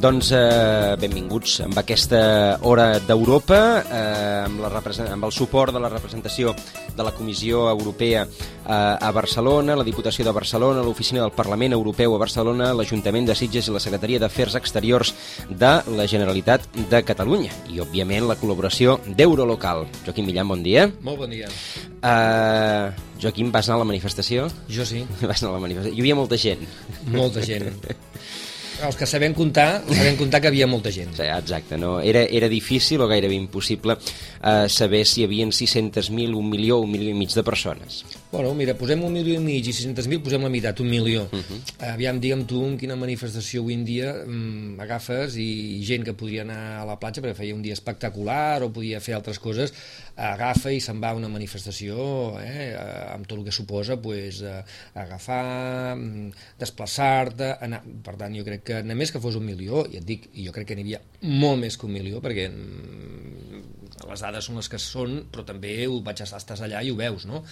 Doncs eh, benvinguts amb aquesta hora d'Europa, eh, amb, la amb el suport de la representació de la Comissió Europea eh, a Barcelona, la Diputació de Barcelona, l'Oficina del Parlament Europeu a Barcelona, l'Ajuntament de Sitges i la Secretaria d'Afers Exteriors de la Generalitat de Catalunya i, òbviament, la col·laboració d'Eurolocal. Joaquim Millan, bon dia. Molt bon dia. Uh, Joaquim, vas anar a la manifestació? Jo sí. Vas anar a la manifestació. Hi havia molta gent. Molta gent. Els que sabem comptar, sabem comptar que havia molta gent. Sí, exacte, no? era, era difícil o gairebé impossible eh, saber si hi havia 600.000, un milió, un milió i mig de persones. Bueno, mira, posem un milió i mig i 600.000, posem la meitat, un milió. Uh -huh. Aviam, digue'm tu, en quina manifestació avui en dia mm, agafes i gent que podria anar a la platja perquè feia un dia espectacular o podia fer altres coses, agafa i se'n va a una manifestació eh, amb tot el que suposa pues, eh, agafar, mm, desplaçar-te, anar... Per tant, jo crec que només que fos un milió, i et dic, jo crec que n'hi havia molt més que un milió, perquè mm, les dades són les que són, però també ho vaig estar, estàs allà i ho veus, no?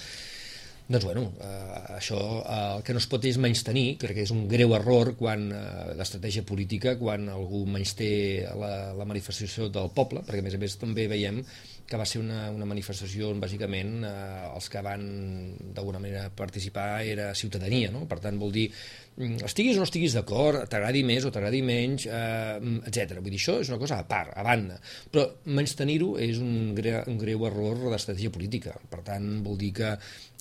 Doncs bueno, eh, això eh, el que no es pot és menys tenir, crec que és un greu error quan eh, l'estratègia política, quan algú menys té la, la manifestació del poble, perquè a més a més també veiem que va ser una, una manifestació on bàsicament eh, els que van d'alguna manera participar era ciutadania, no? per tant vol dir mm, estiguis o no estiguis d'acord, t'agradi més o t'agradi menys, eh, etc. Vull dir, això és una cosa a part, a banda, però menys tenir-ho és un, greu, un greu error d'estratègia política, per tant vol dir que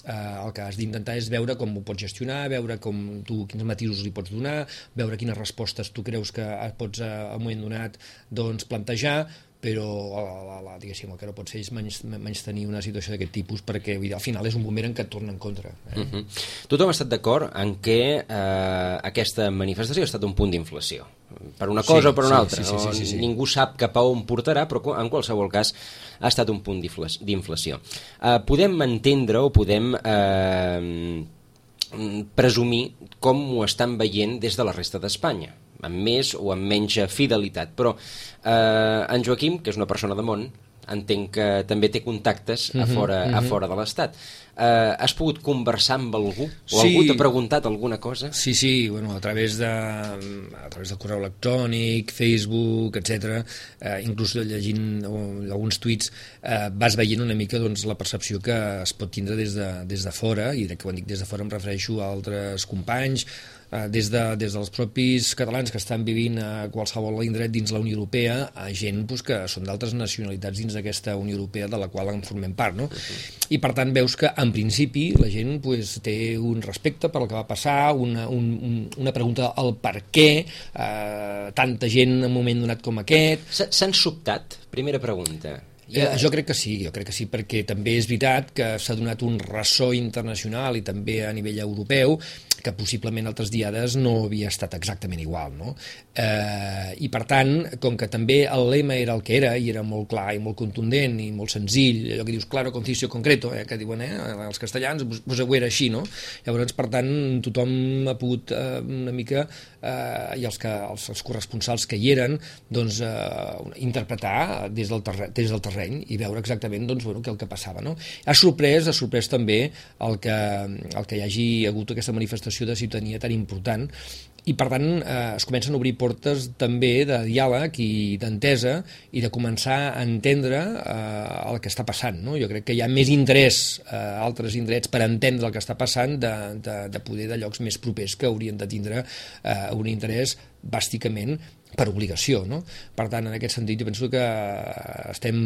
eh, el que has d'intentar és veure com ho pots gestionar, veure com tu, quins matisos li pots donar, veure quines respostes tu creus que pots eh, al moment donat doncs, plantejar, però la, la, la, diguéssim, el que no pot ser és menys, menys tenir una situació d'aquest tipus perquè dir, al final és un moment en què et torna en contra. Eh? Uh -huh. Tothom ha estat d'acord en que eh, aquesta manifestació ha estat un punt d'inflació, per una cosa sí, o per una sí, altra. Sí, sí, sí, sí, sí. Ningú sap cap a on portarà, però en qualsevol cas ha estat un punt d'inflació. Eh, podem entendre o podem... Eh, presumir com ho estan veient des de la resta d'Espanya amb més o amb menys fidelitat, però eh, en Joaquim, que és una persona de món, entenc que també té contactes a mhm, fora, mm -hmm. a fora de l'Estat. Eh, has pogut conversar amb algú? O sí. algú t'ha preguntat alguna cosa? Sí, sí, bueno, a través de, a través del correu electrònic, Facebook, etc. Eh, inclús llegint alguns tuits eh, vas veient una mica doncs, la percepció que es pot tindre des de, des de fora, i que quan dic des de fora em refereixo a altres companys, eh, des, de, des dels propis catalans que estan vivint a qualsevol indret dins la Unió Europea a gent pues, que són d'altres nacionalitats dins d'aquesta Unió Europea de la qual en formem part. No? I per tant veus que en principi la gent pues, té un respecte per el que va passar, una, un, un, una pregunta al per què eh, tanta gent en un moment donat com aquest. S'han sobtat? Primera pregunta. Ja. Jo crec que sí, jo crec que sí, perquè també és veritat que s'ha donat un ressò internacional i també a nivell europeu que possiblement altres diades no havia estat exactament igual, no? Eh, I per tant, com que també el lema era el que era, i era molt clar i molt contundent i molt senzill, allò que dius claro, conciso, concreto, eh, que diuen eh, els castellans, pues, pues ho era així, no? Llavors, per tant, tothom ha pogut eh, una mica, eh, i els, que, els, els corresponsals que hi eren, doncs, eh, interpretar des del, terreny, des del terreny i veure exactament doncs, bueno, què el que passava, no? Ha sorprès, ha sorprès també el que, el que hi hagi hagut aquesta manifestació de ciutadania tan important i per tant eh, es comencen a obrir portes també de diàleg i d'entesa i de començar a entendre eh, el que està passant. No? Jo crec que hi ha més interès eh, altres indrets per entendre el que està passant de, de, de poder de llocs més propers que haurien de tindre eh, un interès bàsicament per obligació. No? Per tant, en aquest sentit, jo penso que estem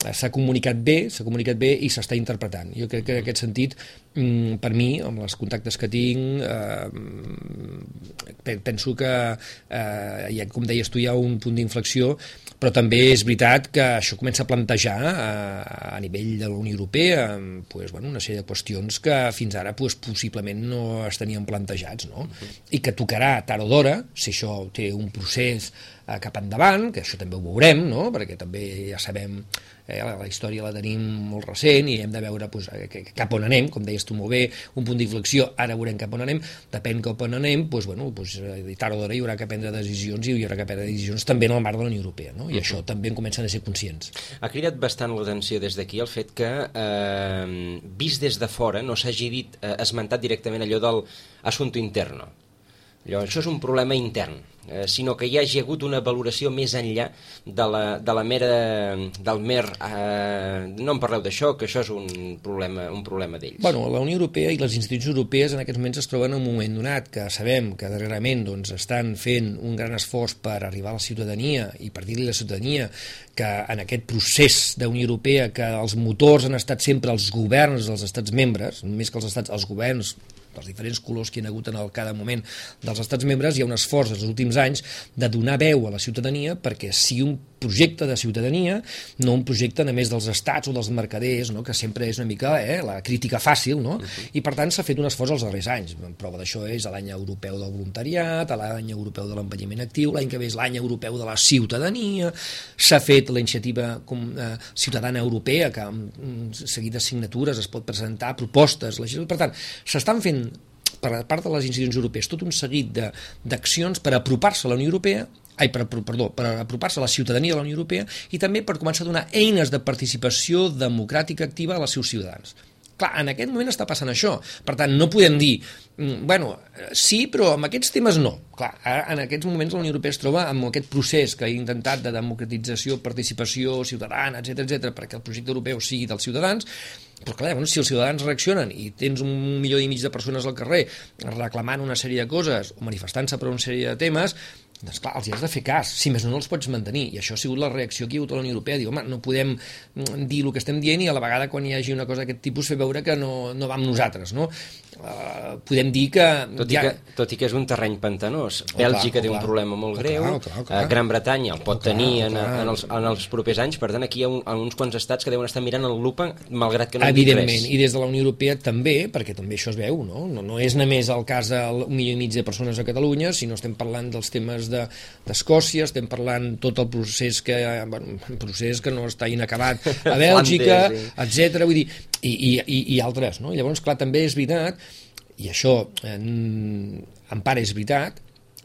s'ha comunicat bé, s'ha comunicat bé i s'està interpretant. Jo crec que en aquest sentit, mm, per mi, amb els contactes que tinc, eh, penso que, eh, ja, com deies tu, hi ha un punt d'inflexió, però també és veritat que això comença a plantejar a, a nivell de la Unió Europea pues, bueno, una sèrie de qüestions que fins ara pues, possiblement no es tenien plantejats, no? I que tocarà tard o d'hora, si això té un procés eh, cap endavant, que això també ho veurem, no? perquè també ja sabem eh, la, història la tenim molt recent i hem de veure pues, eh, cap on anem, com deies tu molt bé, un punt d'inflexió, ara veurem cap on anem, depèn cap on anem, pues, bueno, pues, eh, tard o d'hora hi haurà que prendre decisions i hi haurà que prendre decisions també en el marc de la Unió Europea, no? i uh -huh. això també en comencen a ser conscients. Ha cridat bastant l'atenció des d'aquí el fet que, eh, vist des de fora, no s'hagi dit, eh, esmentat directament allò del assunto interno. Allò, això és un problema intern eh, sinó que hi hagi hagut una valoració més enllà de la, de la mera, del mer... Eh, no en parleu d'això, que això és un problema, un problema d'ells. Bueno, la Unió Europea i les institucions europees en aquests moments es troben en un moment donat que sabem que darrerament doncs, estan fent un gran esforç per arribar a la ciutadania i per dir-li a la ciutadania que en aquest procés d'Unió Europea que els motors han estat sempre els governs dels estats membres, més que els estats, els governs dels diferents colors que hi ha hagut en el cada moment dels estats membres, hi ha un esforç dels últims anys de donar veu a la ciutadania perquè sigui un projecte de ciutadania, no un projecte només dels estats o dels mercaders, no? que sempre és una mica eh, la crítica fàcil, no? Uh -huh. i per tant s'ha fet un esforç els darrers anys. En prova d'això és l'any europeu del voluntariat, l'any europeu de l'empenyament actiu, l'any que ve és l'any europeu de la ciutadania, s'ha fet la iniciativa com, eh, ciutadana europea, que amb un seguit de signatures es pot presentar propostes, per tant, s'estan fent per part de les institucions europees tot un seguit d'accions per apropar-se a la Unió Europea ai, per, per, perdó, per apropar-se a la ciutadania de la Unió Europea i també per començar a donar eines de participació democràtica activa a les seus ciutadans. Clar, en aquest moment està passant això. Per tant, no podem dir, mm, bueno, sí, però amb aquests temes no. Clar, en aquests moments la Unió Europea es troba amb aquest procés que ha intentat de democratització, participació ciutadana, etc etc perquè el projecte europeu sigui dels ciutadans, però clar, bueno, si els ciutadans reaccionen i tens un milió i mig de persones al carrer reclamant una sèrie de coses o manifestant-se per una sèrie de temes, doncs clar, els hi has de fer cas, si més no, no els pots mantenir, i això ha sigut la reacció que hi ha hagut a la Unió Europea, diu, home, no podem dir el que estem dient i a la vegada quan hi hagi una cosa d'aquest tipus fer veure que no, no va amb nosaltres, no? Uh, podem dir que... Tot i, ja... que... tot i que és un terreny pantanós. Oh, Bèlgica clar, oh, té un problema molt oh, greu, clar, clar, clar. Uh, Gran Bretanya el pot oh, tenir clar, en, en, els, en els propers anys, per tant aquí hi ha un, uns quants estats que deuen estar mirant el lupa, malgrat que no Evidentment, i des de la Unió Europea també, perquè també això es veu, no? No, no és només el cas d'un milió i mig de persones a Catalunya, sinó estem parlant dels temes d'Escòcia, de, estem parlant tot el procés que, bueno, procés que no està inacabat a Bèlgica, etc. Vull dir, i, i, i, i altres, no? Llavors, clar, també és veritat, i això en, en part és veritat,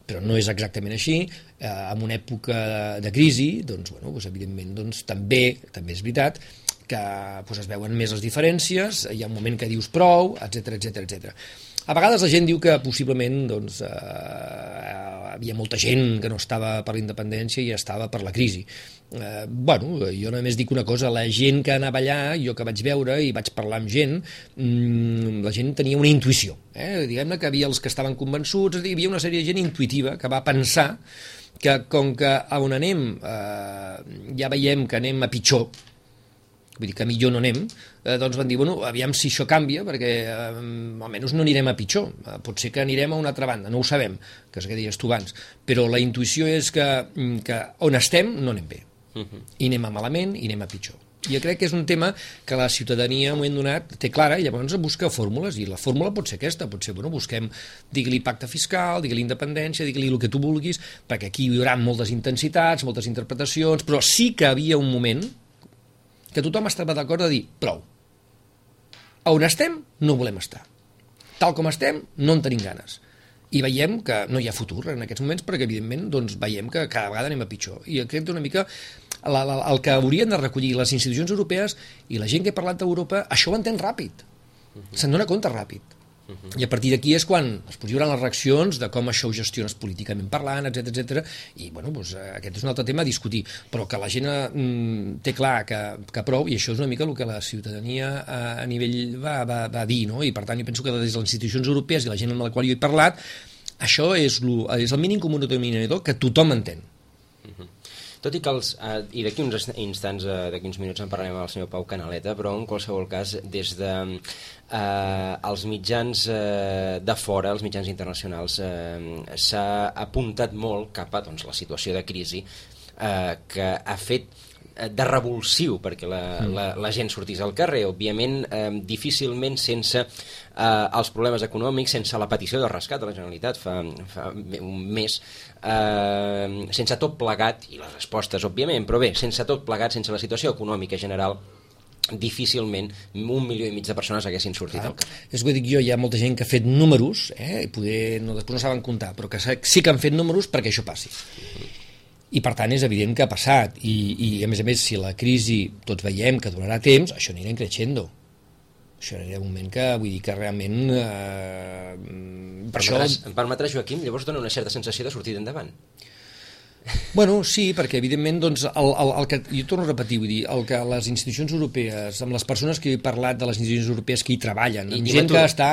però no és exactament així, eh, en una època de crisi, doncs, bueno, doncs, evidentment, doncs, també, també és veritat que doncs, es veuen més les diferències, hi ha un moment que dius prou, etc etc etc. A vegades la gent diu que possiblement doncs, eh, havia molta gent que no estava per la independència i estava per la crisi. Eh, bueno, jo només dic una cosa, la gent que anava allà, jo que vaig veure i vaig parlar amb gent, mmm, la gent tenia una intuïció. Eh? Diguem-ne que havia els que estaven convençuts, hi havia una sèrie de gent intuïtiva que va pensar que com que on anem eh, ja veiem que anem a pitjor, vull dir que millor no anem, eh, doncs van dir, bueno, aviam si això canvia, perquè eh, almenys no anirem a pitjor, eh, pot ser que anirem a una altra banda, no ho sabem, que és que deies tu abans, però la intuïció és que, mm, que on estem no anem bé, uh -huh. i anem a malament i anem a pitjor. I jo crec que és un tema que la ciutadania, en un moment donat, té clara i llavors busca fórmules, i la fórmula pot ser aquesta, pot ser, bueno, busquem, digue-li pacte fiscal, digue-li independència, digue-li el que tu vulguis, perquè aquí hi haurà moltes intensitats, moltes interpretacions, però sí que havia un moment, que tothom estava d'acord a dir prou. A on estem, no volem estar. Tal com estem, no en tenim ganes. I veiem que no hi ha futur en aquests moments perquè, evidentment, doncs, veiem que cada vegada anem a pitjor. I crec una mica la, la, el que haurien de recollir les institucions europees i la gent que ha parlat d'Europa, això ho entén ràpid. Uh -huh. Se'n dona compte ràpid. Uh -huh. I a partir d'aquí és quan es podran les reaccions de com això ho gestiones políticament parlant, etc etc. i bueno, doncs, eh, aquest és un altre tema a discutir, però que la gent mm, té clar que, que prou, i això és una mica el que la ciutadania a, a nivell va, va, va dir, no? i per tant jo penso que des de les institucions europees i la gent amb la qual jo he parlat, això és, lo, és el mínim comú denominador que tothom entén. Tot i que els, eh, i d'aquí uns instants, eh, d'aquí uns minuts en parlarem amb el senyor Pau Canaleta, però en qualsevol cas, des de eh, els mitjans eh, de fora, els mitjans internacionals, eh, s'ha apuntat molt cap a doncs, la situació de crisi eh, que ha fet de revulsiu perquè la, mm. la, la gent sortís al carrer. Òbviament, eh, difícilment sense eh, els problemes econòmics, sense la petició de rescat de la Generalitat fa, fa un mes, eh, sense tot plegat, i les respostes, òbviament, però bé, sense tot plegat, sense la situació econòmica general, difícilment un milió i mig de persones haguessin sortit ah, al carrer. És que dic jo, hi ha molta gent que ha fet números, eh, i poder, no, després no saben comptar, però que sí que han fet números perquè això passi. I per tant és evident que ha passat, i, i a més a més si la crisi tots veiem que durarà temps, això anirà creixendo. Això anirà un moment que vull dir que realment... Eh, per permetràs, això... Em permetrà, Joaquim, llavors dona una certa sensació de sortir endavant. Bueno, sí, perquè evidentment doncs, el, el, el que, jo torno a repetir, vull dir, el que les institucions europees, amb les persones que he parlat de les institucions europees que hi treballen, amb I, gent que està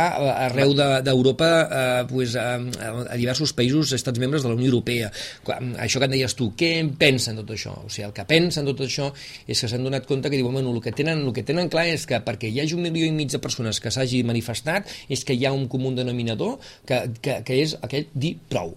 arreu d'Europa, de, eh, pues, a, a diversos països estats membres de la Unió Europea, això que en deies tu, què en pensen tot això? O sigui, el que pensen tot això és que s'han donat compte que diuen, bueno, el que, tenen, el que tenen clar és que perquè hi hagi un milió i mig de persones que s'hagi manifestat és que hi ha un comú denominador que, que, que és aquell dir prou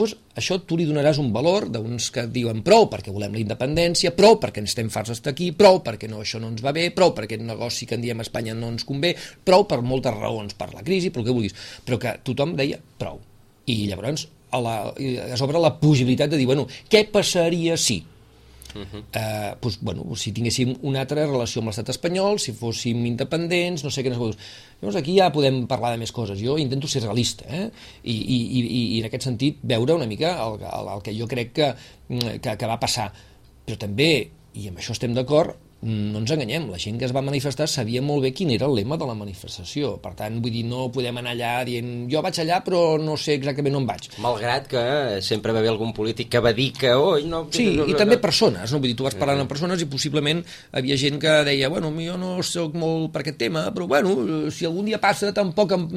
Després, això tu li donaràs un valor d'uns que diuen prou perquè volem la independència, prou perquè ens estem farts d'estar aquí, prou perquè no, això no ens va bé, prou perquè el negoci que en diem a Espanya no ens convé, prou per moltes raons, per la crisi, pel que vulguis, però que tothom deia prou. I llavors a la, es obre la possibilitat de dir, bueno, què passaria si? Uh -huh. eh, doncs, bueno, si tinguéssim una altra relació amb l'estat espanyol, si fóssim independents, no sé què... Sé Llavors aquí ja podem parlar de més coses. Jo intento ser realista eh? I, i, i, i en aquest sentit veure una mica el, el, el que jo crec que, que, que va passar. Però també, i amb això estem d'acord, no ens enganyem, la gent que es va manifestar sabia molt bé quin era el lema de la manifestació. Per tant, vull dir, no podem anar allà dient jo vaig allà però no sé exactament on vaig. Malgrat que sempre va haver algun polític que va dir que... Oh, no... Sí, i també persones, no? Vull dir, tu vas parlant amb persones i possiblement havia gent que deia, bueno, jo no sóc molt per aquest tema, però bueno, si algun dia passa tampoc em,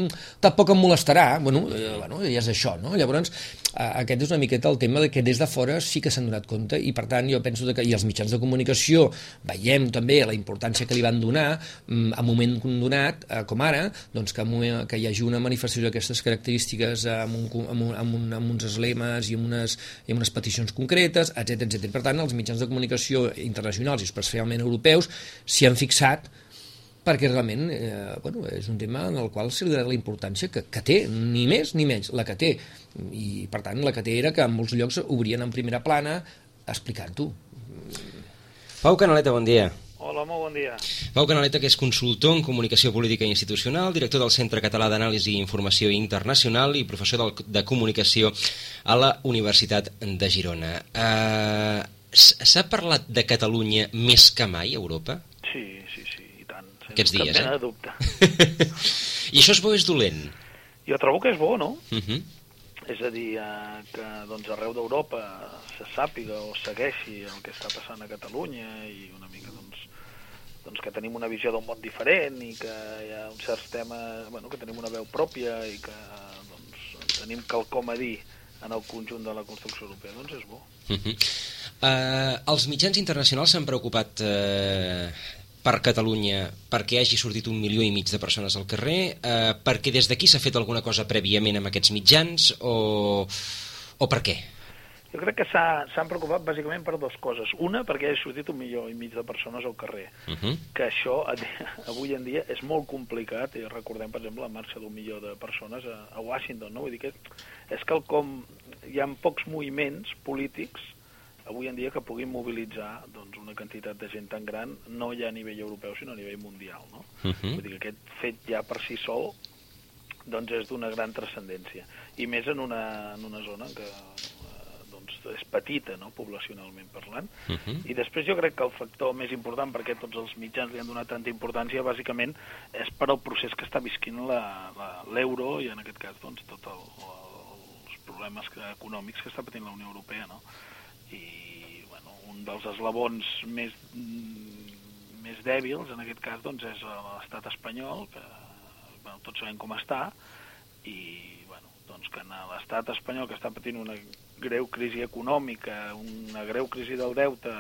tampoc em molestarà. Bueno, eh, bueno, ja és això, no? Llavors, aquest és una miqueta el tema de que des de fora sí que s'han donat compte i per tant jo penso que i els mitjans de comunicació veiem veiem també la importància que li van donar mm, a moment donat, eh, com ara, doncs que, moment, que hi hagi una manifestació d'aquestes característiques amb, un, amb, un, amb, un, amb uns eslemes i amb unes, i amb unes peticions concretes, etc etc. Per tant, els mitjans de comunicació internacionals i especialment europeus s'hi han fixat perquè realment eh, bueno, és un tema en el qual se li dona la importància que, que té, ni més ni menys, la que té. I, per tant, la que té era que en molts llocs obrien en primera plana explicant-ho. Pau Canaleta, bon dia. Hola, molt bon dia. Pau Canaleta, que és consultor en comunicació política i institucional, director del Centre Català d'Anàlisi i Informació Internacional i professor de, de comunicació a la Universitat de Girona. Uh, S'ha parlat de Catalunya més que mai a Europa? Sí, sí, sí, i tant. Aquests dies, eh? dubte. I això és bo és dolent? Jo trobo que és bo, no? Uh mhm. -huh. És a dir, eh, que doncs, arreu d'Europa se sàpiga o segueixi el que està passant a Catalunya i una mica doncs, doncs que tenim una visió d'un món diferent i que hi ha uns certs temes, bueno, que tenim una veu pròpia i que doncs, tenim quelcom a dir en el conjunt de la construcció europea, doncs és bo. Uh -huh. uh, els mitjans internacionals s'han preocupat uh, per Catalunya perquè hagi sortit un milió i mig de persones al carrer, eh, perquè des d'aquí s'ha fet alguna cosa prèviament amb aquests mitjans o, o per què? Jo crec que s'han preocupat bàsicament per dues coses. Una, perquè ha sortit un milió i mig de persones al carrer, uh -huh. que això avui en dia és molt complicat, i recordem, per exemple, la marxa d'un milió de persones a, a Washington, no? Vull dir que és que com hi ha pocs moviments polítics avui en dia que puguin mobilitzar doncs, una quantitat de gent tan gran, no ja a nivell europeu, sinó a nivell mundial. No? Uh -huh. Vull dir que aquest fet ja per si sol doncs és d'una gran transcendència. I més en una, en una zona que és petita, no? poblacionalment parlant. Uh -huh. I després jo crec que el factor més important, perquè tots els mitjans li han donat tanta importància, bàsicament és per al procés que està visquint l'euro i en aquest cas doncs, tot el, els problemes econòmics que està patint la Unió Europea. No? i bueno, un dels eslabons més, més dèbils en aquest cas doncs, és l'estat espanyol que bueno, tots sabem com està i bueno, doncs que en l'estat espanyol que està patint una greu crisi econòmica, una greu crisi del deute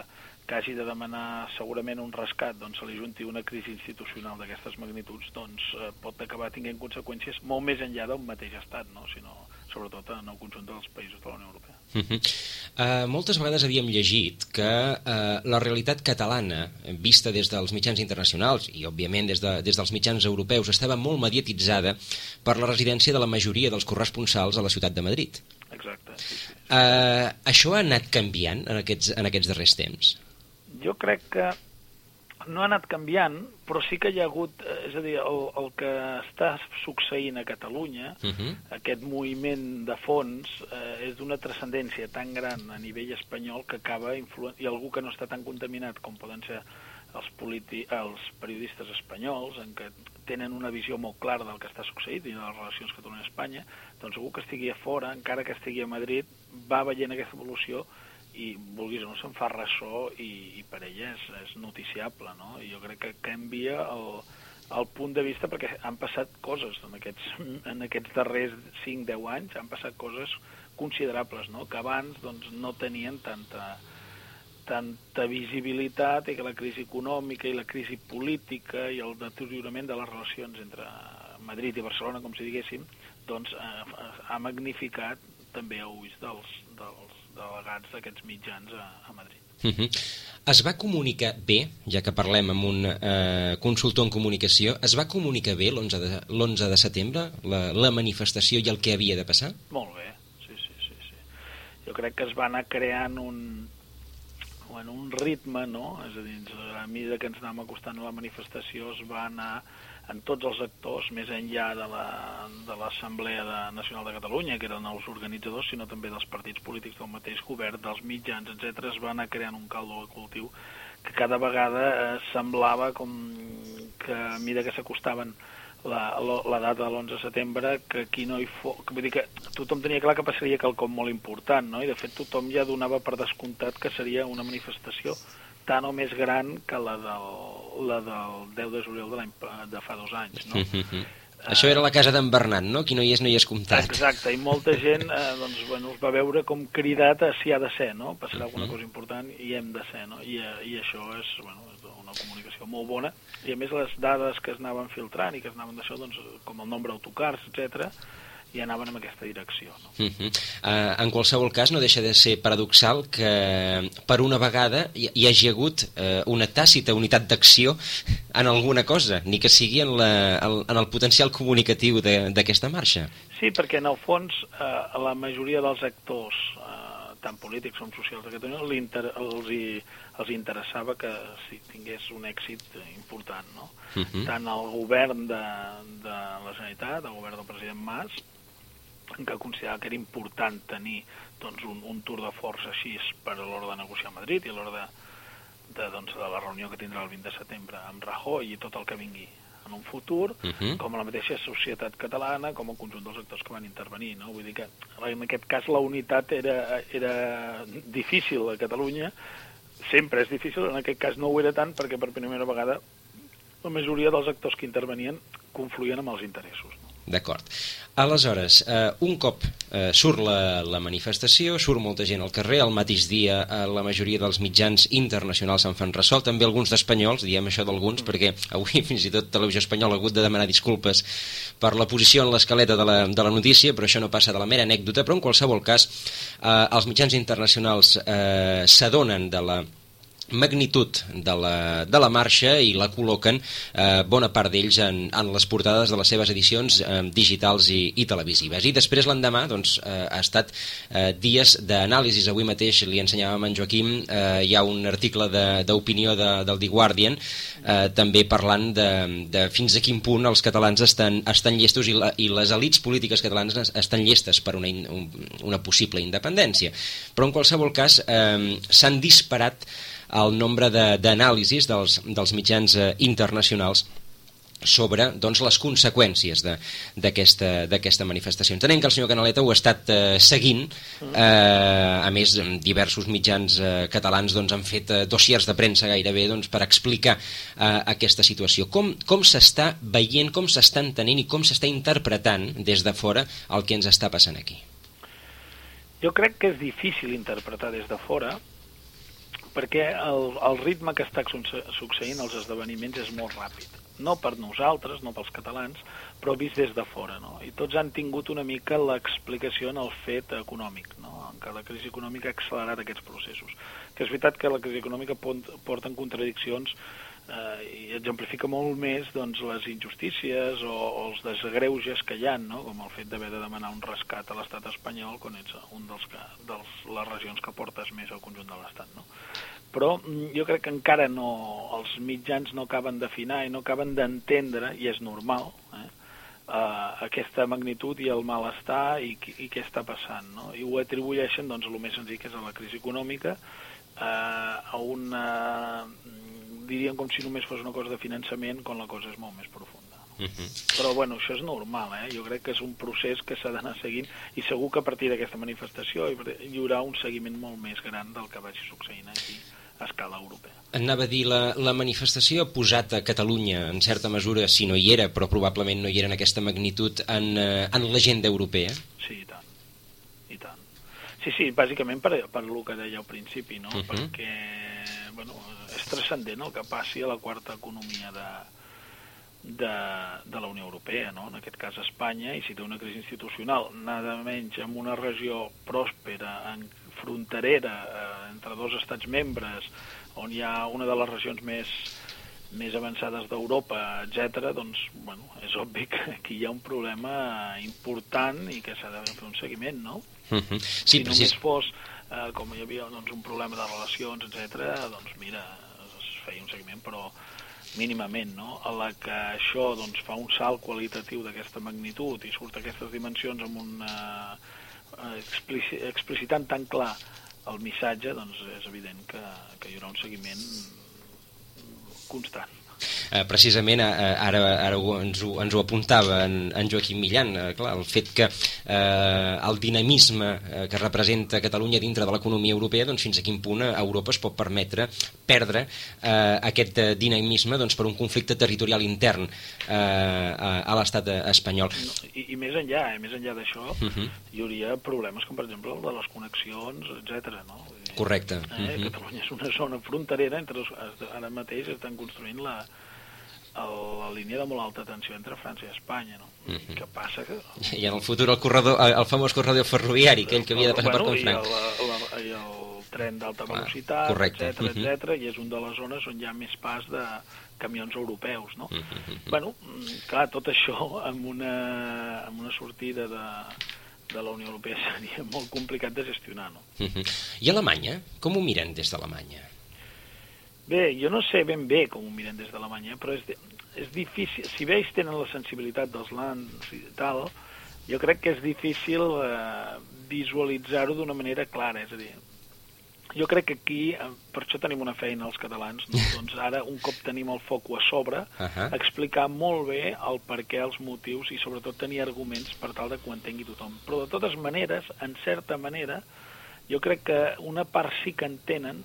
que hagi de demanar segurament un rescat, doncs se li junti una crisi institucional d'aquestes magnituds, doncs eh, pot acabar tinguent conseqüències molt més enllà d'un mateix estat, no? sinó sobretot en el conjunt dels països de la Unió Europea. Uh -huh. uh, moltes vegades havíem llegit que uh, la realitat catalana, vista des dels mitjans internacionals i, òbviament, des, de, des dels mitjans europeus, estava molt mediatitzada per la residència de la majoria dels corresponsals a la ciutat de Madrid. Exacte, sí, sí. Uh, això ha anat canviant en aquests, en aquests darrers temps? Jo crec que no ha anat canviant, però sí que hi ha hagut, eh, és a dir, el, el que està succeint a Catalunya, uh -huh. aquest moviment de fons, eh, és d'una transcendència tan gran a nivell espanyol que acaba influent... i algú que no està tan contaminat com poden ser els, politi... els periodistes espanyols, en què tenen una visió molt clara del que està succeint i de les relacions Catalunya-Espanya, doncs algú que estigui a fora, encara que estigui a Madrid, va veient aquesta evolució i vulguis o no se'n fa ressò i, i per ella és, és noticiable no? I jo crec que canvia el, el punt de vista perquè han passat coses en aquests, en aquests darrers 5-10 anys han passat coses considerables no? que abans doncs, no tenien tanta, tanta visibilitat i que la crisi econòmica i la crisi política i el deteriorament de les relacions entre Madrid i Barcelona, com si diguéssim, doncs eh, ha magnificat també a ulls dels, dels, delegats d'aquests mitjans a, a Madrid. Uh -huh. Es va comunicar bé, ja que parlem amb un eh, consultor en comunicació, es va comunicar bé l'11 de, de setembre, la, la manifestació i el que havia de passar? Molt bé, sí, sí, sí. sí. Jo crec que es va anar creant un, en un ritme, no? És a dir, a mesura que ens anàvem acostant a la manifestació es va anar en tots els actors, més enllà de l'Assemblea la, de Nacional de Catalunya, que eren els organitzadors, sinó també dels partits polítics del mateix govern, dels mitjans, etc es va anar creant un caldo de cultiu que cada vegada eh, semblava com que a mesura que s'acostaven la, la, la data de l'11 de setembre, que aquí no hi fos... Vull dir que tothom tenia clar que passaria quelcom molt important, no? I de fet tothom ja donava per descomptat que seria una manifestació tan o més gran que la del, la del 10 de juliol de, de fa dos anys, no? Mm -hmm. Això era la casa d'en Bernat, no? Qui no hi és, no hi és comptat. Exacte, i molta gent eh, doncs, bueno, es va veure com cridat a si ha de ser, no? Passarà uh -huh. alguna cosa important i hem de ser, no? I, eh, i això és, bueno, és una comunicació molt bona. I a més les dades que es anaven filtrant i que es anaven d'això, doncs, com el nombre d'autocars, etc i anaven en aquesta direcció. No? Uh -huh. uh, en qualsevol cas, no deixa de ser paradoxal que per una vegada hi, hi hagi hagut uh, una tàcita unitat d'acció en alguna cosa, ni que sigui en, la, en el potencial comunicatiu d'aquesta marxa. Sí, perquè en el fons uh, la majoria dels actors, uh, tant polítics com socials de Catalunya, inter els, hi, els interessava que si tingués un èxit important. No? Uh -huh. Tant el govern de, de la Generalitat, el govern del president Mas, en què considerava que era important tenir doncs, un, un tour de força així per a l'hora de negociar a Madrid i a l'hora de, de, doncs, de la reunió que tindrà el 20 de setembre amb Rajoy i tot el que vingui en un futur, uh -huh. com la mateixa societat catalana, com el conjunt dels actors que van intervenir. No? Vull dir que en aquest cas la unitat era, era difícil a Catalunya, sempre és difícil, en aquest cas no ho era tant perquè per primera vegada la majoria dels actors que intervenien confluïen amb els interessos. D'acord. Aleshores, eh, un cop eh, surt la, la manifestació, surt molta gent al carrer, al mateix dia eh, la majoria dels mitjans internacionals se'n fan ressò, també alguns d'espanyols, diem això d'alguns, perquè avui fins i tot Televisió Espanyola ha hagut de demanar disculpes per la posició en l'escaleta de, la, de la notícia, però això no passa de la mera anècdota, però en qualsevol cas eh, els mitjans internacionals eh, s'adonen de la magnitud de la, de la marxa i la col·loquen eh, bona part d'ells en, en les portades de les seves edicions eh, digitals i, i televisives. I després l'endemà doncs, eh, ha estat eh, dies d'anàlisis. Avui mateix li ensenyàvem a en Joaquim, eh, hi ha un article d'opinió de, de, del The Guardian eh, també parlant de, de fins a quin punt els catalans estan, estan llestos i, la, i les elites polítiques catalanes estan llestes per una, una possible independència. Però en qualsevol cas eh, s'han disparat el nombre d'anàlisis de, dels, dels mitjans eh, internacionals sobre doncs, les conseqüències d'aquesta manifestació. Entenem que el senyor Canaleta ho ha estat eh, seguint, eh, a més diversos mitjans eh, catalans doncs, han fet eh, dossiers de premsa gairebé doncs, per explicar eh, aquesta situació. Com, com s'està veient, com s'està entenent i com s'està interpretant des de fora el que ens està passant aquí? Jo crec que és difícil interpretar des de fora, perquè el, el ritme que està succeint als esdeveniments és molt ràpid. no per nosaltres, no pels catalans, però vist des de fora, no? I tots han tingut una mica l'explicació en el fet econòmic, no? En què la crisi econòmica ha accelerat aquests processos. Que és veritat que la crisi econòmica porta en contradiccions eh, i exemplifica molt més doncs, les injustícies o, o els desgreuges que hi ha, no? com el fet d'haver de demanar un rescat a l'estat espanyol quan ets un dels, que, dels les regions que portes més al conjunt de l'estat. No? Però mm, jo crec que encara no, els mitjans no acaben d'afinar i no acaben d'entendre, i és normal, eh? Uh, aquesta magnitud i el malestar i, i què està passant. No? I ho atribueixen, doncs, el més senzill que és a la crisi econòmica, uh, a una dirien com si només fos una cosa de finançament quan la cosa és molt més profunda. Uh -huh. Però bueno, això és normal, eh? jo crec que és un procés que s'ha d'anar seguint i segur que a partir d'aquesta manifestació hi haurà un seguiment molt més gran del que vagi succeint aquí a escala europea. Anava a dir, la, la manifestació ha posat a Catalunya, en certa mesura, si no hi era, però probablement no hi era en aquesta magnitud, en, eh, en l'agenda europea? Sí, i tant. I tant. Sí, sí, bàsicament per, per el que deia al principi, no? Uh -huh. Perquè, bueno, és transcendent el que passi a la quarta economia de, de, de la Unió Europea, no? en aquest cas Espanya, i si té una crisi institucional, nada menys en una regió pròspera, en fronterera, eh, entre dos estats membres, on hi ha una de les regions més, més avançades d'Europa, etc., doncs, bueno, és obvi que aquí hi ha un problema important i que s'ha de fer un seguiment, no? Uh -huh. sí, si només fos, eh, com hi havia doncs, un problema de relacions, etc., doncs mira, feia un seguiment, però mínimament, no? a la que això doncs, fa un salt qualitatiu d'aquesta magnitud i surt aquestes dimensions amb un eh, explici, explicitant tan clar el missatge, doncs és evident que, que hi haurà un seguiment constant eh, precisament eh, ara, ara ens, ho, ens ho apuntava en, en Joaquim Millan, eh, clar, el fet que eh, el dinamisme eh, que representa Catalunya dintre de l'economia europea, doncs fins a quin punt Europa es pot permetre perdre eh, aquest eh, dinamisme doncs, per un conflicte territorial intern eh, a, a l'estat espanyol. I, I més enllà, eh, més enllà d'això, uh mhm. -huh. hi hauria problemes com per exemple el de les connexions, etc. no? Correcte. Eh, uh mhm. -huh. Catalunya és una zona fronterera, entre, ara mateix estan construint la, la línia de molt alta tensió entre França i Espanya, no? Mm -hmm. Què passa que... I en el futur el, corredor, el famós corredor ferroviari, aquell que havia de passar bueno, per Confranc. I el, la, i el tren d'alta velocitat, etc mm -hmm. etc i és un de les zones on hi ha més pas de camions europeus, no? Mm -hmm. Bueno, clar, tot això amb una, amb una sortida de, de la Unió Europea seria molt complicat de gestionar, no? Mm -hmm. I Alemanya? Com ho miren des d'Alemanya? Bé, jo no sé ben bé com ho miren des d'Alemanya, però és, és difícil... Si bé ells tenen la sensibilitat dels lands i tal, jo crec que és difícil eh, visualitzar-ho d'una manera clara, és a dir, jo crec que aquí, eh, per això tenim una feina els catalans, no? doncs ara un cop tenim el foc a sobre, uh -huh. explicar molt bé el per què, els motius i sobretot tenir arguments per tal de que ho entengui tothom. Però de totes maneres, en certa manera, jo crec que una part sí que entenen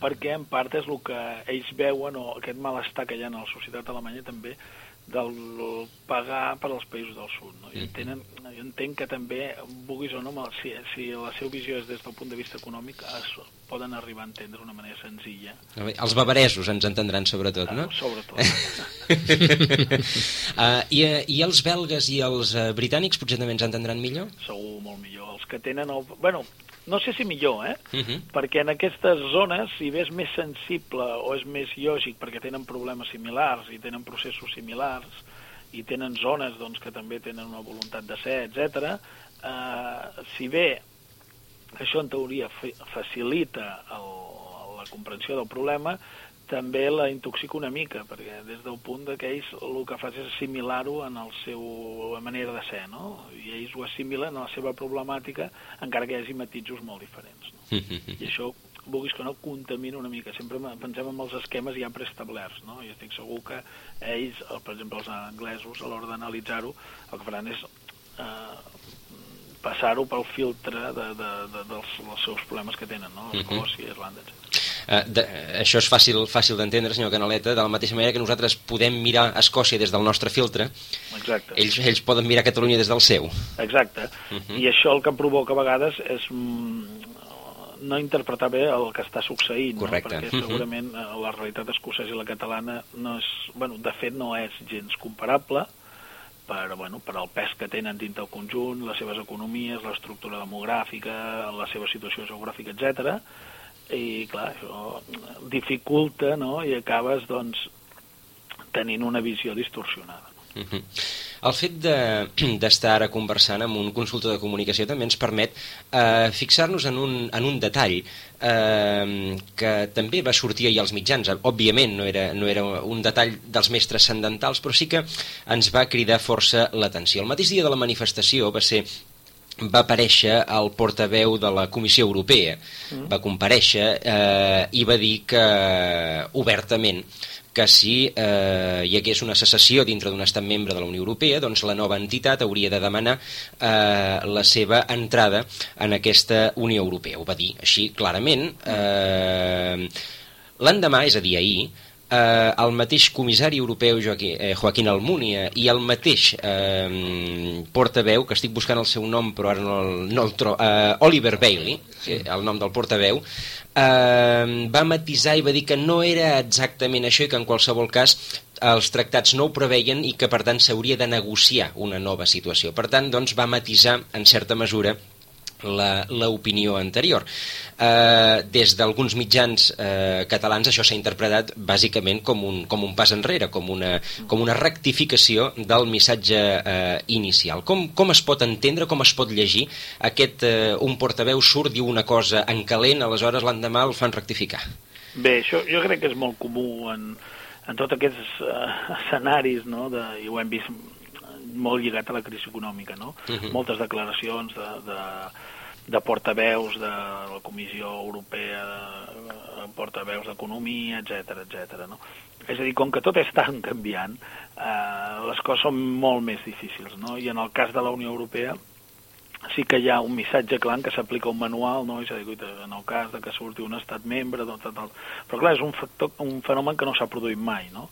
perquè en part és el que ells veuen, o aquest malestar que hi ha en la societat alemanya també, del pagar per als països del sud. No? I mm-hmm. entenen, jo entenc que també, vulguis o no, si, si la seva visió és des del punt de vista econòmic, es poden arribar a entendre d'una manera senzilla. Els bavaresos ens entendran sobretot, no? Uh, sobretot. uh, i, I els belgues i els uh, britànics potser també ens entendran millor? Segur, molt millor. Els que tenen... El... Bueno, no sé si millor, eh? Uh mhm. -huh. Perquè en aquestes zones, si bé és més sensible o és més lògic perquè tenen problemes similars i tenen processos similars i tenen zones doncs, que també tenen una voluntat de ser, etc. Eh, si bé això en teoria facilita el, la comprensió del problema, també la intoxica una mica, perquè des del punt que ells el que fa és assimilar-ho en el seu manera de ser, no? I ells ho assimilen a la seva problemàtica, encara que hi hagi matisos molt diferents. No? I això, vulguis que no, contamina una mica. Sempre pensem en els esquemes ja preestablerts, no? I estic segur que ells, per exemple, els anglesos, a l'hora d'analitzar-ho, el que faran és eh, passar-ho pel filtre de, de, de, dels, dels seus problemes que tenen, no? Escòcia, Irlanda, etc. Eh, de, això és fàcil fàcil d'entendre, senyor Canaleta, de la mateixa manera que nosaltres podem mirar Escòcia des del nostre filtre, Exacte. Ells, ells poden mirar Catalunya des del seu. Exacte. Uh -huh. I això el que provoca a vegades és mm, no interpretar bé el que està succeint, Correcte. no? perquè segurament eh, la realitat escocesa i la catalana no és, bueno, de fet no és gens comparable per, bueno, per al pes que tenen dins del conjunt, les seves economies, l'estructura demogràfica, la seva situació geogràfica, etc. I clar, això dificulta no? i acabes doncs, tenint una visió distorsionada. Uh -huh. El fet d'estar de, ara conversant amb un consultor de comunicació també ens permet eh, fixar-nos en, un, en un detall eh, que també va sortir ahir als mitjans. Òbviament no era, no era un detall dels més transcendentals, però sí que ens va cridar força l'atenció. El mateix dia de la manifestació va ser va aparèixer el portaveu de la Comissió Europea, mm. va comparèixer eh, i va dir que obertament que si eh, hi hagués una secessió dintre d'un estat membre de la Unió Europea, doncs la nova entitat hauria de demanar eh, la seva entrada en aquesta Unió Europea. Ho va dir així clarament. Eh, L'endemà, és a dir, ahir, eh, el mateix comissari europeu Joaquín, eh, Joaquín Almunia i el mateix eh, portaveu, que estic buscant el seu nom però ara no el, no el trobo, eh, Oliver Bailey, sí. el nom del portaveu, eh, va matisar i va dir que no era exactament això i que en qualsevol cas els tractats no ho preveien i que per tant s'hauria de negociar una nova situació. Per tant, doncs, va matisar en certa mesura l'opinió anterior. Eh, des d'alguns mitjans eh, catalans això s'ha interpretat bàsicament com un, com un pas enrere, com una, com una rectificació del missatge eh, inicial. Com, com es pot entendre, com es pot llegir aquest eh, un portaveu surt, diu una cosa en calent, aleshores l'endemà el fan rectificar? Bé, això jo crec que és molt comú en, en tots aquests uh, escenaris, no? de, i ho hem vist molt lligat a la crisi econòmica, no? Uh -huh. Moltes declaracions de, de, de portaveus de la Comissió Europea, de, portaveus d'Economia, etc etc. no? És a dir, com que tot tan canviant, eh, les coses són molt més difícils, no? I en el cas de la Unió Europea sí que hi ha un missatge clar que s'aplica un manual, no? És a dir, en el cas de que surti un estat membre, tot, tot, tot. però clar, és un, factor, un fenomen que no s'ha produït mai, no?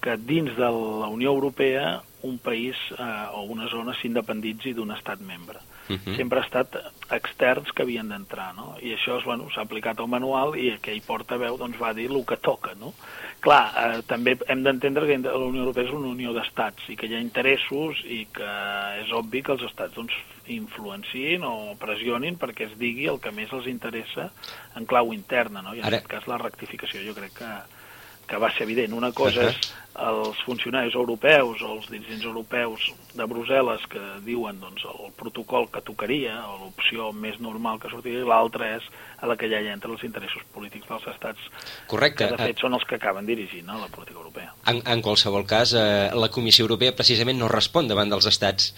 que dins de la Unió Europea un país eh, o una zona s'independitzi d'un estat membre. Uh. -huh. Sempre ha estat externs que havien d'entrar, no? I això s'ha bueno, aplicat al manual i aquell portaveu doncs, va dir el que toca, no? Clar, eh, també hem d'entendre que la Unió Europea és una unió d'estats i que hi ha interessos i que és obvi que els estats doncs, influenciïn o pressionin perquè es digui el que més els interessa en clau interna, no? I en Ara... aquest cas la rectificació jo crec que, que va ser evident. Una cosa és els funcionaris europeus o els dirigents europeus de Brussel·les que diuen doncs, el protocol que tocaria o l'opció més normal que sortiria, l'altra és a la que ja hi entra els interessos polítics dels estats Correcte. que de fet són els que acaben dirigint no, la política europea. En, en qualsevol cas, eh, la Comissió Europea precisament no respon davant dels estats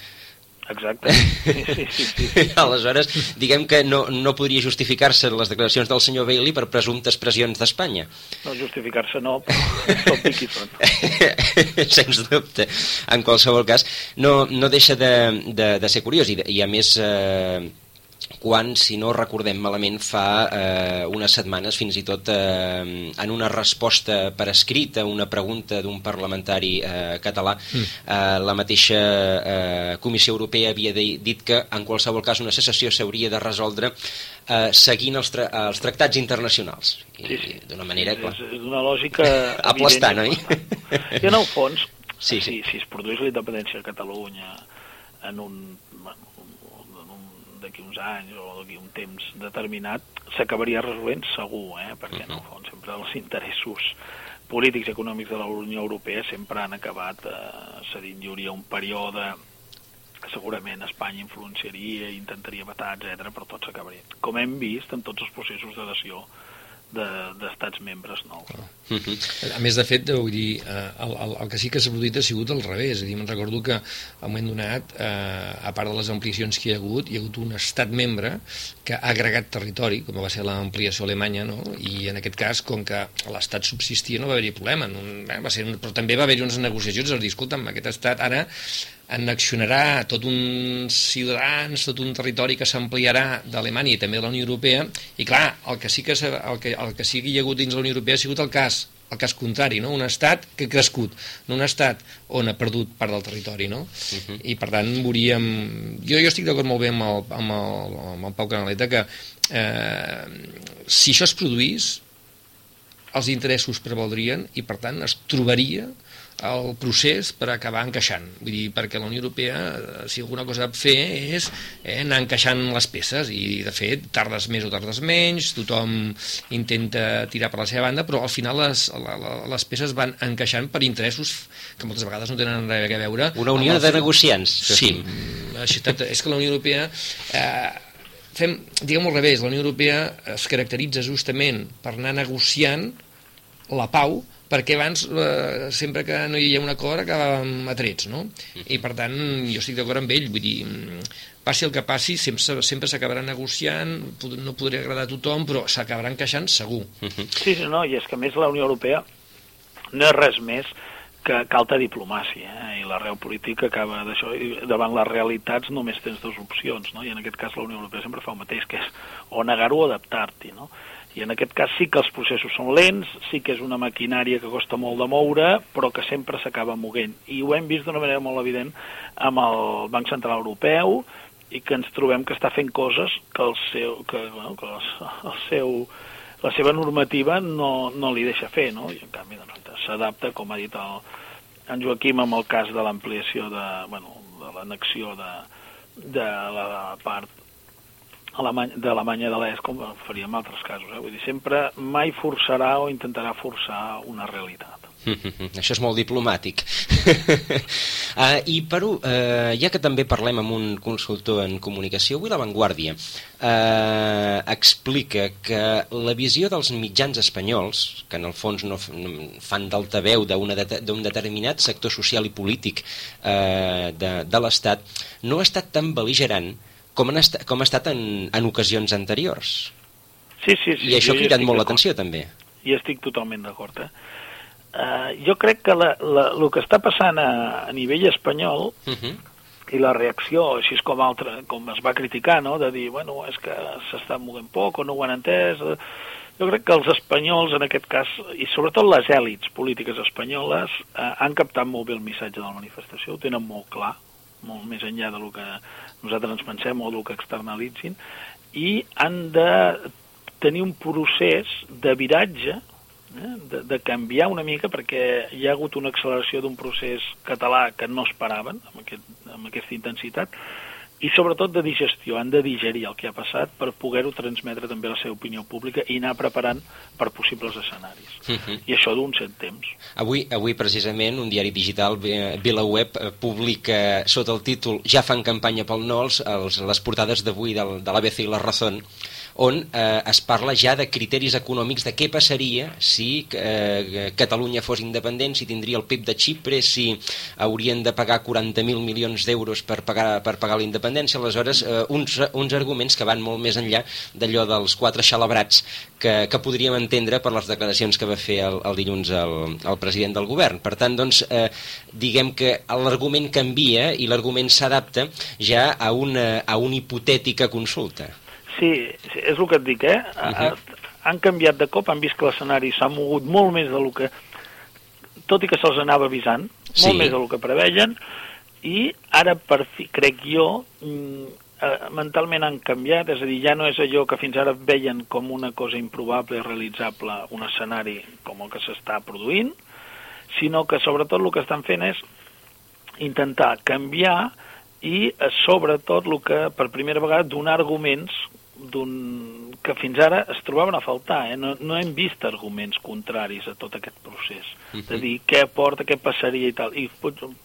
Exacte. Sí, sí, sí, sí. Aleshores, diguem que no, no podria justificar-se les declaracions del senyor Bailey per presumptes pressions d'Espanya. No, justificar-se no, però tot qui són. Sens dubte. En qualsevol cas, no, no deixa de, de, de ser curiós i, i a més... Eh, quan, si no recordem malament, fa eh, unes setmanes, fins i tot eh, en una resposta per escrit a una pregunta d'un parlamentari eh, català, mm. eh, la mateixa eh, Comissió Europea havia dit que en qualsevol cas una secessió s'hauria de resoldre eh, seguint els, tra els tractats internacionals. I, sí, sí. D'una manera, clar... És, és una lògica... Aplastant, oi? I en el fons, sí, sí. Si, si es produís la independència de Catalunya en un d'aquí uns anys o d'aquí un temps determinat s'acabaria resolent segur, eh? perquè no, fons sempre els interessos polítics i econòmics de la Unió Europea sempre han acabat eh, cedint. Hi hauria un període que segurament Espanya influenciaria i intentaria vetar, etc, però tot s'acabaria. Com hem vist en tots els processos d'adhesió d'estats de, membres nous. Uh -huh. A més, de fet, vull dir, eh, el, el, el que sí que s'ha produït ha sigut al revés. És a dir, me'n recordo que, a un moment donat, eh, a part de les ampliacions que hi ha hagut, hi ha hagut un estat membre que ha agregat territori, com va ser l'ampliació alemanya, no? i en aquest cas, com que l'estat subsistia, no va haver-hi problema. No, eh, va ser però també va haver-hi unes negociacions, és dir, escolta'm, aquest estat ara annexionarà tot uns ciutadans, tot un territori que s'ampliarà d'Alemanya i també de la Unió Europea, i clar, el que sí que, el que, el que sí que hi ha hagut dins la Unió Europea ha sigut el cas el cas contrari, no? un estat que ha crescut, no un estat on ha perdut part del territori, no? Uh -huh. I per tant veuríem... Jo, jo estic d'acord molt bé amb el, amb el, amb el Pau Canaleta que eh, si això es produís els interessos prevaldrien i per tant es trobaria el procés per acabar encaixant. Vull dir, perquè la Unió Europea, eh, si alguna cosa ha de fer, és eh, anar encaixant les peces, i de fet, tardes més o tardes menys, tothom intenta tirar per la seva banda, però al final les, la, la, les peces van encaixant per interessos que moltes vegades no tenen res a veure... Una unió de negociants. Sí, així, és que la Unió Europea... Eh, fem, diguem al revés, la Unió Europea es caracteritza justament per anar negociant la pau perquè abans eh, sempre que no hi havia un acord acabàvem a trets, no? I per tant jo estic d'acord amb ell, vull dir, passi el que passi, sempre sempre s'acabarà negociant, no podria agradar a tothom, però s'acabarà encaixant segur. Sí, sí, no, i és que més la Unió Europea no és res més que, que alta diplomàcia, eh? i la real política acaba d'això, i davant les realitats només tens dues opcions, no? i en aquest cas la Unió Europea sempre fa el mateix, que és o negar-ho o adaptar-t'hi, no? I en aquest cas sí que els processos són lents, sí que és una maquinària que costa molt de moure, però que sempre s'acaba moguent. I ho hem vist d'una manera molt evident amb el Banc Central Europeu i que ens trobem que està fent coses que el seu, que, bueno, que el, seu, la seva normativa no, no li deixa fer, no? I en canvi doncs, s'adapta, com ha dit el, en Joaquim, amb el cas de l'ampliació de, bueno, de l'anexió de, de la part d'Alemanya de l'Est, com faria en altres casos. Eh? Vull dir, sempre mai forçarà o intentarà forçar una realitat. Això és molt diplomàtic. uh, I per uh, ja que també parlem amb un consultor en comunicació, avui La Vanguardia uh, explica que la visió dels mitjans espanyols, que en el fons no, no fan d'altaveu d'un de, determinat sector social i polític uh, de, de l'Estat, no ha estat tan beligerant com, han estat, com ha estat en, en ocasions anteriors. Sí, sí, sí. I això ha cridat molt l'atenció, també. I estic totalment d'acord, eh? Uh, jo crec que la, la, el que està passant a, a nivell espanyol uh mhm. -huh. i la reacció, així com, altra, com es va criticar, no? de dir, bueno, és que s'està movent poc o no ho han entès... Jo crec que els espanyols, en aquest cas, i sobretot les èlits polítiques espanyoles, eh, han captat molt bé el missatge de la manifestació, ho tenen molt clar, molt més enllà del que nosaltres ens pensem o del que externalitzin, i han de tenir un procés de viratge, eh, de, de canviar una mica, perquè hi ha hagut una acceleració d'un procés català que no esperaven, amb, aquest, amb aquesta intensitat, i sobretot de digestió, han de digerir el que ha passat per poder-ho transmetre també a la seva opinió pública i anar preparant per possibles escenaris. Uh mhm. -huh. I això d'un cent temps. Avui, avui precisament, un diari digital, VilaWeb, eh, publica sota el títol Ja fan campanya pel NOLS els, les portades d'avui de l'ABC i la Razón, on eh, es parla ja de criteris econòmics de què passaria si eh, Catalunya fos independent, si tindria el PIB de Xipre, si haurien de pagar 40.000 milions d'euros per pagar, per pagar la independència. Aleshores, eh, uns, uns arguments que van molt més enllà d'allò dels quatre xalabrats que, que podríem entendre per les declaracions que va fer el, el dilluns el, el president del govern. Per tant, doncs, eh, diguem que l'argument canvia i l'argument s'adapta ja a una, a una hipotètica consulta. Sí, sí, és el que et dic, eh? Uh -huh. Han canviat de cop, han vist que l'escenari s'ha mogut molt més del que... Tot i que se'ls anava avisant, sí. molt més del que preveien, i ara, per fi, crec jo, mm, eh, mentalment han canviat, és a dir, ja no és allò que fins ara veien com una cosa improbable i realitzable, un escenari com el que s'està produint, sinó que sobretot el que estan fent és intentar canviar i eh, sobretot el que per primera vegada donar arguments que fins ara es trobaven a faltar, eh? no, no hem vist arguments contraris a tot aquest procés, uh -huh. de dir què aporta, què passaria i tal, i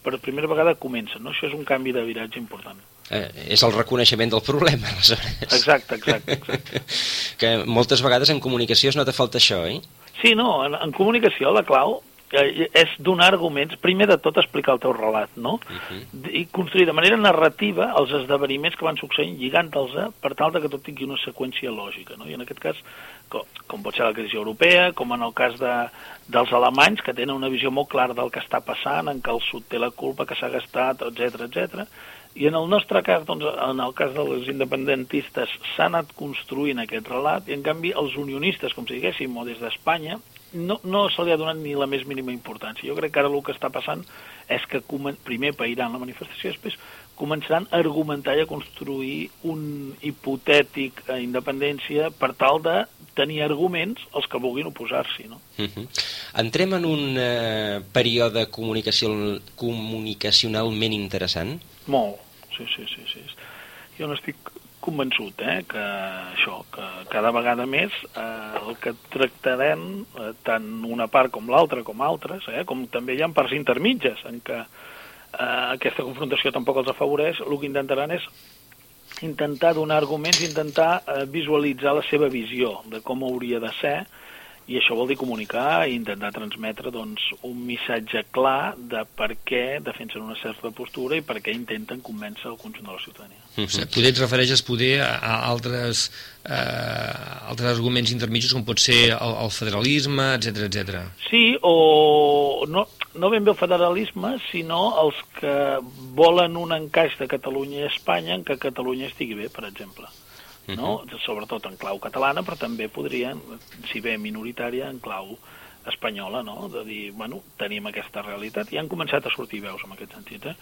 per primera vegada comença, no? això és un canvi de viratge important. Eh, és el reconeixement del problema, aleshores. Exacte, exacte, exacte. que moltes vegades en comunicació es nota falta això, eh? Sí, no, en, en comunicació la clau és donar arguments, primer de tot explicar el teu relat, no? Uh -huh. I construir de manera narrativa els esdeveniments que van succeint lligant-los per tal de que tot tingui una seqüència lògica, no? I en aquest cas, com, com pot ser la crisi europea, com en el cas de, dels alemanys, que tenen una visió molt clara del que està passant, en què el sud té la culpa, que s'ha gastat, etc etc. I en el nostre cas, doncs, en el cas dels independentistes, s'ha anat construint aquest relat, i en canvi els unionistes, com si diguéssim, o des d'Espanya, no, no se li ha donat ni la més mínima importància. Jo crec que ara el que està passant és que primer pairan la manifestació, després començaran a argumentar i a construir un hipotètic a independència per tal de tenir arguments els que vulguin oposar-s'hi. No? Uh mhm. -huh. Entrem en un eh, període comunicació, comunicacionalment interessant? Molt, sí, sí, sí. sí. Jo n'estic convençut eh, que això, que cada vegada més eh, el que tractarem, eh, tant una part com l'altra, com altres, eh, com també hi ha parts intermitges en què eh, aquesta confrontació tampoc els afavoreix, el que intentaran és intentar donar arguments, intentar eh, visualitzar la seva visió de com hauria de ser, i això vol dir comunicar i intentar transmetre doncs, un missatge clar de per què defensen una certa postura i per què intenten convèncer el conjunt de la ciutadania. Mm -hmm. o sigui, poder et refereixes poder a, a altres, eh, altres arguments intermitjos com pot ser el, el federalisme, etc etc. Sí, o no, no ben bé el federalisme, sinó els que volen un encaix de Catalunya i Espanya en què Catalunya estigui bé, per exemple no? Sobretot en clau catalana, però també podrien, si bé minoritària, en clau espanyola, no? de dir, bueno, tenim aquesta realitat, i han començat a sortir veus en aquest sentit. Eh?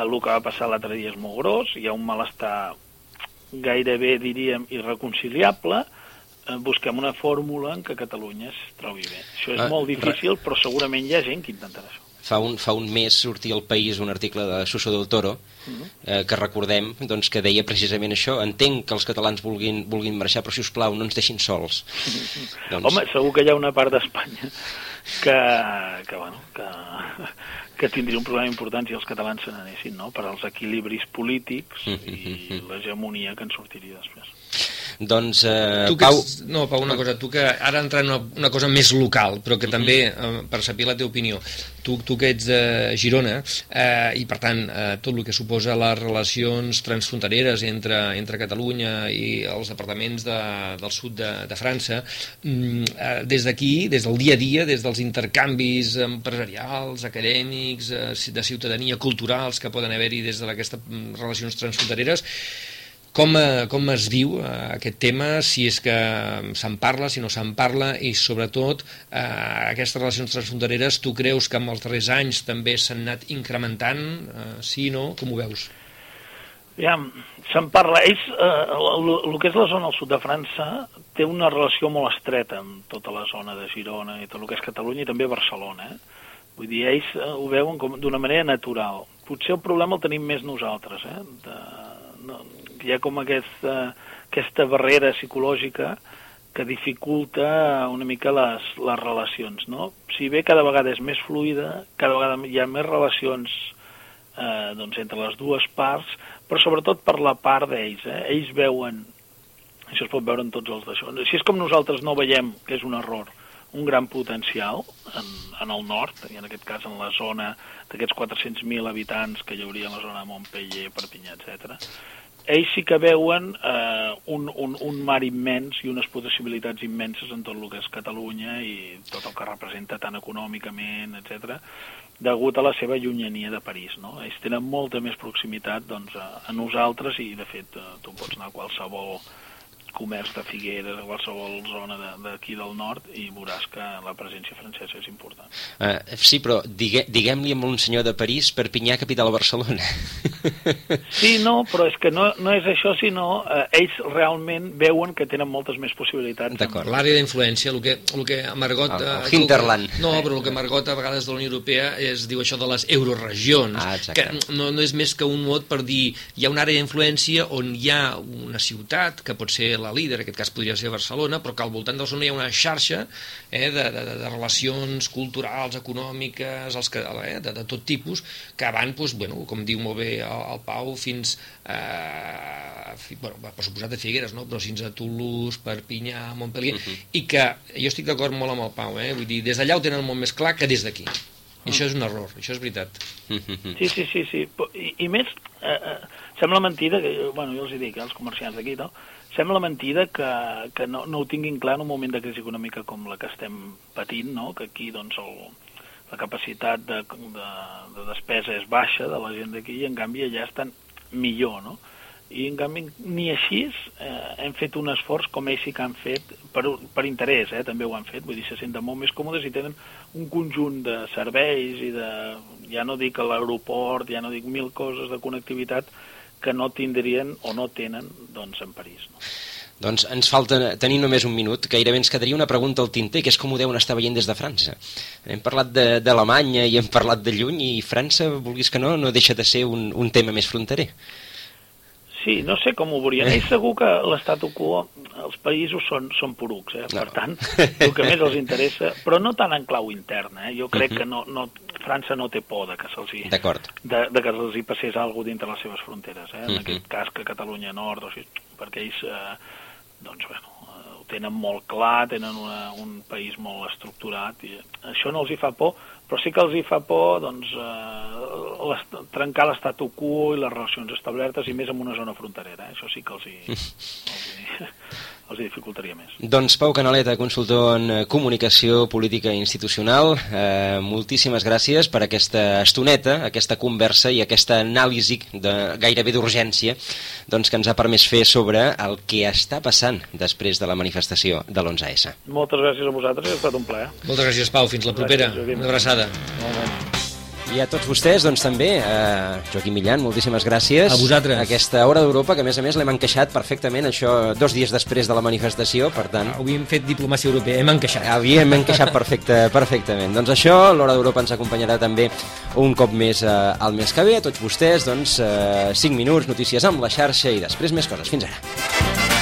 El que va passar l'altre dia és molt gros, hi ha un malestar gairebé, diríem, irreconciliable, eh, busquem una fórmula en què Catalunya es trobi bé. Això és ah, molt difícil, però segurament hi ha gent que intentarà això fa un, fa un mes sortia al País un article de Suso del Toro mhm. eh, que recordem doncs, que deia precisament això entenc que els catalans vulguin, vulguin marxar però si us plau no ens deixin sols doncs... Home, segur que hi ha una part d'Espanya que, que, bueno, que, que tindria un problema important si els catalans se n'anessin no? per als equilibris polítics mhm, i mhm, l'hegemonia que en sortiria després doncs, eh, tu que Pau... Ets, no, Pau, una cosa, tu que ara entra en una, una cosa més local, però que -huh. també, eh, per saber la teva opinió, tu, tu que ets de Girona, eh, i per tant, eh, tot el que suposa les relacions transfrontereres entre, entre Catalunya i els departaments de, del sud de, de França, mm, eh, des d'aquí, des del dia a dia, des dels intercanvis empresarials, acadèmics, eh, de ciutadania, culturals que poden haver-hi des d'aquestes mm, relacions transfrontereres, com, eh, com es viu eh, aquest tema, si és que se'n parla, si no se'n parla, i sobretot eh, aquestes relacions transfrontereres, tu creus que en els darrers anys també s'han anat incrementant, eh, sí no? Com ho veus? Ja, se'n parla. Ells, eh, el que és la zona al sud de França té una relació molt estreta amb tota la zona de Girona i tot el que és Catalunya i també Barcelona. Eh? Vull dir, ells eh, ho veuen d'una manera natural. Potser el problema el tenim més nosaltres, eh? De, no, hi ha com aquesta, aquesta barrera psicològica que dificulta una mica les, les relacions, no? Si bé cada vegada és més fluida, cada vegada hi ha més relacions eh, doncs, entre les dues parts, però sobretot per la part d'ells. Eh? Ells veuen, això es pot veure en tots els d'això, si és com nosaltres no veiem que és un error, un gran potencial en, en el nord, i en aquest cas en la zona d'aquests 400.000 habitants que hi hauria en la zona de Montpellier, Perpinyà, etc ells sí que veuen eh, un, un, un mar immens i unes possibilitats immenses en tot el que és Catalunya i tot el que representa tant econòmicament, etc degut a la seva llunyania de París. No? Ells tenen molta més proximitat doncs, a, a nosaltres i, de fet, eh, tu pots anar a qualsevol comerç de Figueres, a qualsevol zona d'aquí de, del nord, i veuràs que la presència francesa és important. Uh, sí, però digue, diguem-li amb un senyor de París, Perpinyà, capital a Barcelona. Sí, no, però és que no, no és això, sinó uh, ells realment veuen que tenen moltes més possibilitats. D'acord. L'àrea d'influència, el que, el que Margot... El, el uh, Hinterland. no, però el que Margot a vegades de la Unió Europea es diu això de les euroregions, ah, que no, no és més que un mot per dir hi ha una àrea d'influència on hi ha una ciutat, que pot ser la líder, en aquest cas podria ser Barcelona, però que al voltant de Barcelona hi ha una xarxa eh, de, de, de relacions culturals, econòmiques, els que, eh, de, de tot tipus, que van, doncs, bueno, com diu molt bé el, el Pau, fins eh, fi, bueno, per suposat de Figueres, no? però fins a Toulouse, Perpinyà, Montpellier, uh. -huh. i que jo estic d'acord molt amb el Pau, eh? vull dir, des d'allà ho tenen molt més clar que des d'aquí. I això és un error, això és veritat. Sí, sí, sí, sí. I, i més, eh, eh, sembla mentida, que, bueno, jo els hi dic, eh, els comerciants d'aquí, no? Sembla mentida que, que no, no ho tinguin clar en un moment de crisi econòmica com la que estem patint, no? que aquí doncs, el, la capacitat de, de, de despesa és baixa de la gent d'aquí i en canvi allà estan millor. No? i en canvi ni així eh, hem fet un esforç com ells sí que han fet per, per interès, eh, també ho han fet vull dir, se senten molt més còmodes i tenen un conjunt de serveis i de, ja no dic a l'aeroport, ja no dic mil coses de connectivitat que no tindrien o no tenen doncs, en París. No? Doncs ens falta tenir només un minut, gairebé ens quedaria una pregunta al tinter, que és com ho deuen estar veient des de França. Hem parlat d'Alemanya i hem parlat de lluny i França, vulguis que no, no deixa de ser un, un tema més fronterer. Sí, no sé com ho veurien. Ells segur que l'estatu quo, els països són, són porucs, eh? per no. tant, el que més els interessa, però no tant en clau interna, eh? jo crec uh -huh. que no, no, França no té por de que se'ls hi, de, de que se'ls hi passés alguna cosa dintre les seves fronteres, eh? en uh -huh. aquest cas que Catalunya Nord, o sigui, perquè ells, eh, doncs, bueno, eh, ho tenen molt clar, tenen una, un país molt estructurat, i això no els hi fa por, però sí que els hi fa por doncs, eh, les, trencar l'estatu quo i les relacions establertes i més en una zona fronterera. Eh? Això sí que els hi, els hi, els dificultaria més. Doncs Pau Canaleta, consultor en comunicació política institucional, eh, moltíssimes gràcies per aquesta estoneta, aquesta conversa i aquesta anàlisi de, gairebé d'urgència doncs, que ens ha permès fer sobre el que està passant després de la manifestació de l'11S. Moltes gràcies a vosaltres, ha estat un plaer. Moltes gràcies, Pau. Fins la propera. Gràcies, Una abraçada. Molt i a tots vostès, doncs també, eh, Joaquim Millan, moltíssimes gràcies. A vosaltres. Aquesta hora d'Europa, que a més a més l'hem encaixat perfectament, això dos dies després de la manifestació, per tant... Havíem fet diplomàcia europea, hem encaixat. Havíem encaixat perfecte, perfectament. Doncs això, l'hora d'Europa ens acompanyarà també un cop més eh, al mes que ve. A tots vostès, doncs, eh, 5 minuts, notícies amb la xarxa i després més coses. Fins ara.